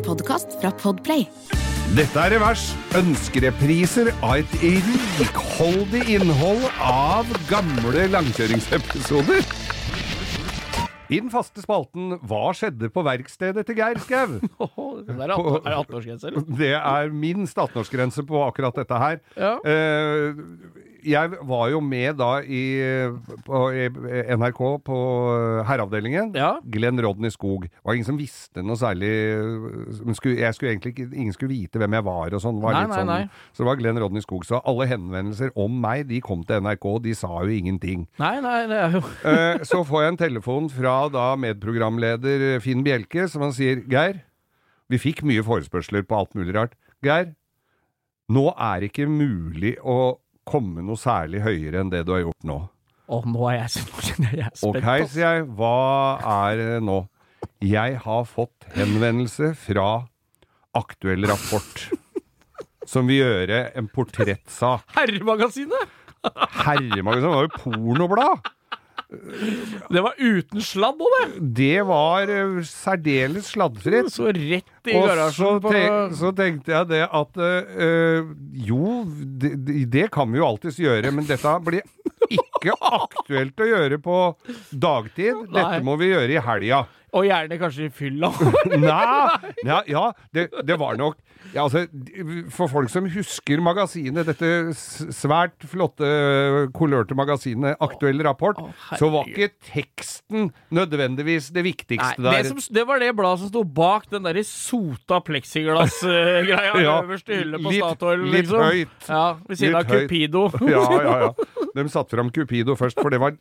En podkast fra Podplay. Dette er Revers. Ønskerepriser av et rikholdig innhold av gamle langkjøringsepisoder. I den faste spalten Hva skjedde på verkstedet til Geir Skau? Det er 18 er det 18-årsgrense, eller? Det er minst 18-årsgrense på akkurat dette her. Ja. Eh, jeg var jo med da i, på i NRK på herreavdelingen. Ja. Glenn Rodney Skog. Det var ingen som visste noe særlig skulle, jeg skulle egentlig ikke, Ingen skulle vite hvem jeg var og sånn. Var Nei, nei, sånn- nei. Så det var Glenn Rodney Skog. Så alle henvendelser om meg, de kom til NRK. De sa jo ingenting. Nei, nei, det er jo Eh, så får jeg en telefon fra da medprogramleder Finn Bjelke, som han sier Geir, vi fikk mye forespørsler på alt mulig rart. Geir, nå er det ikke mulig å komme noe særlig høyere enn det du har gjort nå. Å, nå er jeg, nå er jeg spent. Ok, sier jeg, hva er det nå? Jeg har fått henvendelse fra Aktuell Rapport, som vil gjøre en portrettsak. Herremagasinet! Herremagasinet var jo pornoblad! Det var uten sladd òg, det! Det var eh, særdeles sladdfritt. Så rett i garasjen på tenk, så tenkte jeg det at øh, Jo, det, det kan vi jo alltids gjøre, men dette blir ikke aktuelt å gjøre på dagtid. Dette Nei. må vi gjøre i helga. Og gjerne kanskje i fylla. Nei, ja, ja det, det var nok ja, altså, For folk som husker magasinet, dette svært flotte, kolørte magasinet Aktuell rapport, Å, så var ikke teksten nødvendigvis det viktigste Nei, der. det, som, det var det bladet som sto bak den derre sota pleksiglass-greia Ja, øverst i hyllet på litt- Statoil. litt liksom. høyt. Ja, Ved siden Litt av. Cupido. Ja, ja, ja. De satte fram Cupido først, for det var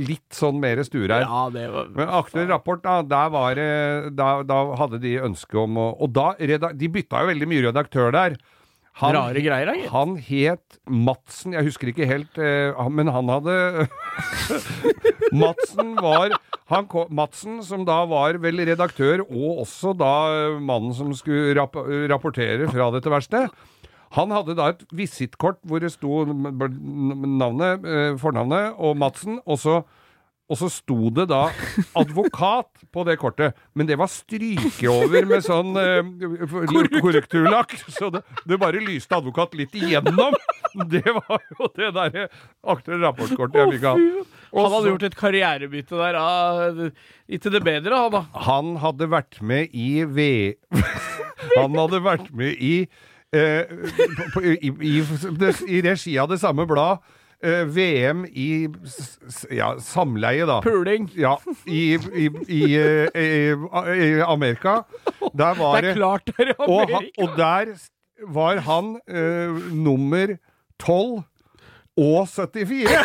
litt sånn mer stureir. Ja, var Men aktuell rapport, da, der var det da, da hadde de ønske om å Og da De bytta jo veldig mye redaktør der. Rare greier, da. Han het Madsen, jeg husker ikke helt, eh, men han hadde Madsen var han, Madsen, som da var vel redaktør, og også da eh, mannen som skulle rapp rapportere fra dette verkstedet. Han hadde da et visittkort hvor det sto navnet, eh, fornavnet og Madsen, og så, og så sto det da advokat på det kortet, men det var stryket over med sånn eh, korrekturlakk, så det, det bare lyste advokat litt igjennom. Det var jo det derre aktuelle rapportkortet jeg fikk av han. Hadde gjort et karrierebytte der ah, til det bedre, han da. Han hadde vært med i V... Han hadde vært med i på, på, i, i, i regi av det samme blad. eh, VM i ja, samleie, da. Puling. Ja, i, i, i, eh, i, Amerika. Der var Det er klart det er i og, Amerika. og der var han eh, nummer 12 og 74.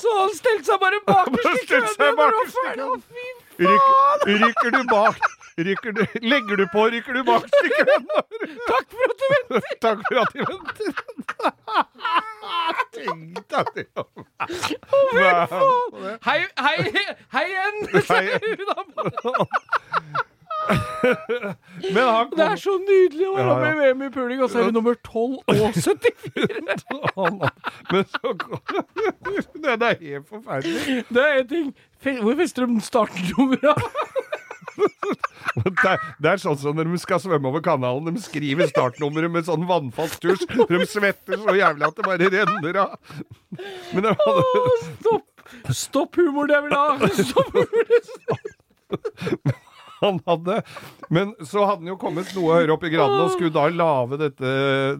Så han stelte seg bare bakerst i køen! Rykker du bak rykker du, Legger du på, rykker du bak stykket? Takk for at du venter! Takk for at du venter. Tenk deg det. Hei, hei, hei igjen! Hei. Men han Det er så nydelig å være med i VM i puling, og så er vi nummer 12 og 74! Men så kom Det er helt forferdelig. Det er en ting. Hvor fester de startnumra? Det er, det er sånn som når de skal svømme over kanalen. De skriver startnummeret med sånn vannfast tusj. De svetter så jævlig at det bare renner av. Men det var, Stopp! Stopp humoren, jeg vil ha! Stopp humoren! han hadde Men så hadde han jo kommet noe høyere opp i gradene og skulle da lage dette,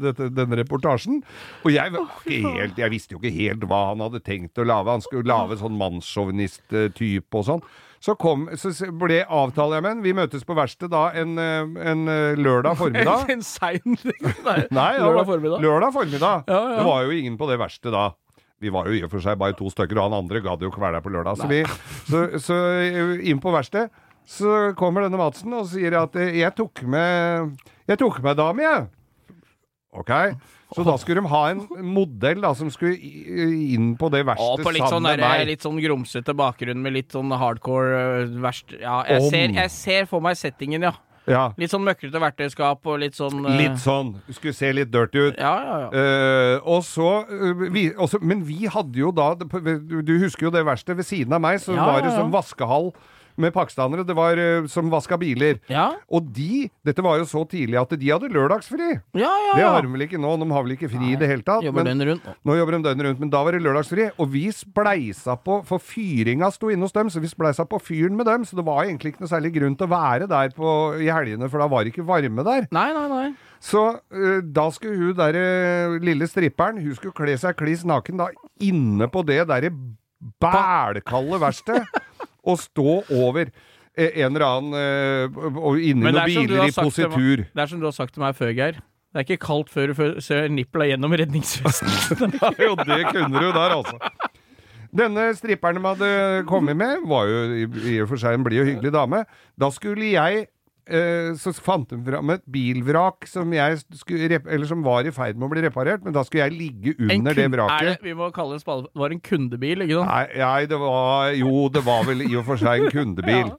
dette, denne reportasjen. Og jeg, helt, jeg visste jo ikke helt hva han hadde tenkt å lage. Han skulle lage sånn mannssjåvinist-type og sånn. Så, kom, så ble avtale jeg med han. Vi møtes på verkstedet da en, eh, en eh, lørdag formiddag. En sein Nei, Nei, lørdag formiddag. Lørdag formiddag. Ja, ja. Det var jo ingen på det verste da. Vi var jo i og for seg bare to stykker, og han andre gadd jo ikke være der på lørdag. Så, vi, så, så eh, inn på verkstedet, så kommer denne Madsen og sier at jeg tok med Jeg tok med dame, jeg. Ok. Så da skulle de ha en modell da, som skulle inn på det verkstedet sånn, sammen med der, meg. litt sånn grumsete bakgrunn med litt sånn hardcore uh, verst Ja, jeg Om. ser, jeg ser for meg settingen, ja. Ja, Litt sånn møkrete verktøyskap og litt sånn uh... litt sånn. Skulle se litt dirty ut. Ja, ja, ja. Uh, og så, uh, vi, også, men vi hadde jo da Du husker jo det verste. Ved siden av meg så Ja, var det sånn vaskehall med pakistanere. Det var eh, som vaska biler. Ja, Og de Dette var jo så tidlig at de hadde lørdagsfri. ja, ja. Det har de vel ikke nå. De har vel ikke fri i det hele tatt. Jobber men- rundt. nå. jobber de døgnet rundt, men da var det lørdagsfri. Og vi spleisa på, for fyringa sto inne hos dem, så vi spleisa på fyren med dem. Så det var egentlig ikke noe særlig grunn til å være der på, i helgene, for da var det ikke varme der. Nei, nei, nei. Så uh, da skulle hun derre lille stripperen, hun skulle kle seg kliss naken da inne på det derre bælkalde verkstedet og stå over eh, en eller annen eh, og inni noen er biler i positur. til Det er som du har sagt til meg før, Geir. Det er ikke kaldt før du ser nippla gjennom redningsvesten. Jo, det kunne du der, altså. Denne stripperen de hadde kommet med, var jo i, og for seg en blid og hyggelig dame. Da skulle jeg Så fant de fram et bilvrak som, jeg rep- eller som var i ferd med å bli reparert, men da skulle jeg ligge under det vraket. Det, vi må kalle det spade. Det var en kundebil, ikke sant? Nei, nei, det var Jo, det var vel i og for seg en kundebil.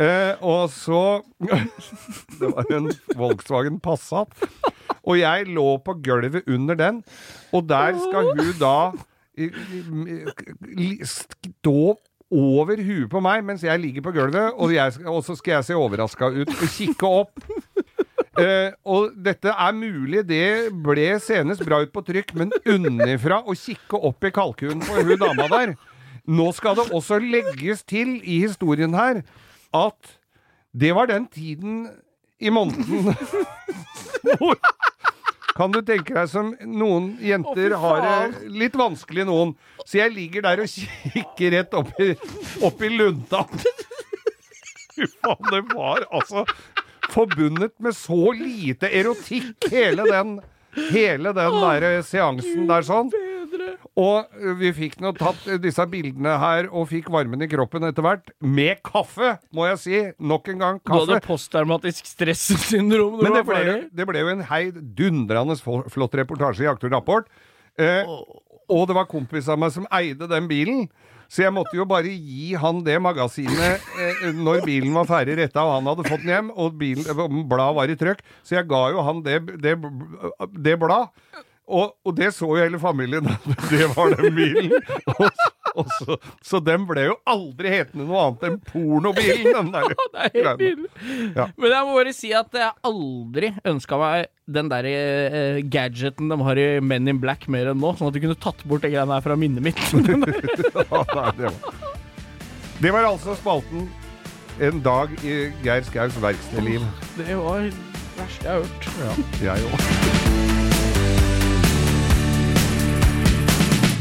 Eh, og så Det var en Volkswagen Passat. Og jeg lå på gulvet under den, og der skal hun da stå over huet på meg mens jeg ligger på gulvet, og, jeg, og så skal jeg se overraska ut og kikke opp. Uh, og dette er mulig, det ble senest bra ut på trykk, men unnifra å kikke opp i kalkunen på hun dama der Nå skal det også legges til i historien her at det var den tiden i måneden hvor kan du tenke deg som noen jenter oh, har det litt vanskelig, noen. Så jeg ligger der og kikker rett opp i, opp i lunta. Fy faen, det var altså forbundet med så lite erotikk, hele den, hele den der seansen der sånn. Og vi fikk nå tatt disse bildene her, og fikk varmen i kroppen etter hvert. Med kaffe, må jeg si. Nok en gang kaffe. Du hadde posttraumatisk stressyndrom Men du det var ble, ferdig. det ble jo en heidundrende flott reportasje i Aktor Rapport. Eh, og det var kompis av meg som eide den bilen. Så jeg måtte jo bare gi han det magasinet eh, når bilen var ferdig retta, og han hadde fått den hjem, og bilen, eh, bladet var i trøkk. Så jeg ga jo han det, det, det bladet. Og, og det så jo hele familien, det var den bilen. Og, og så, så den ble jo aldri hetende noe annet enn pornobilen, den der. Det er helt nydelig. Ja. Men jeg må bare si at jeg aldri ønska meg den der eh, gadgeten de har i Men in Black mer enn nå, sånn at du kunne tatt bort det greiene her fra minnet mitt. Ja, nei, det, var. det var altså spalten En dag i Geir Skaus verkstedliv. det var det verste jeg har hørt. Ja, jeg òg.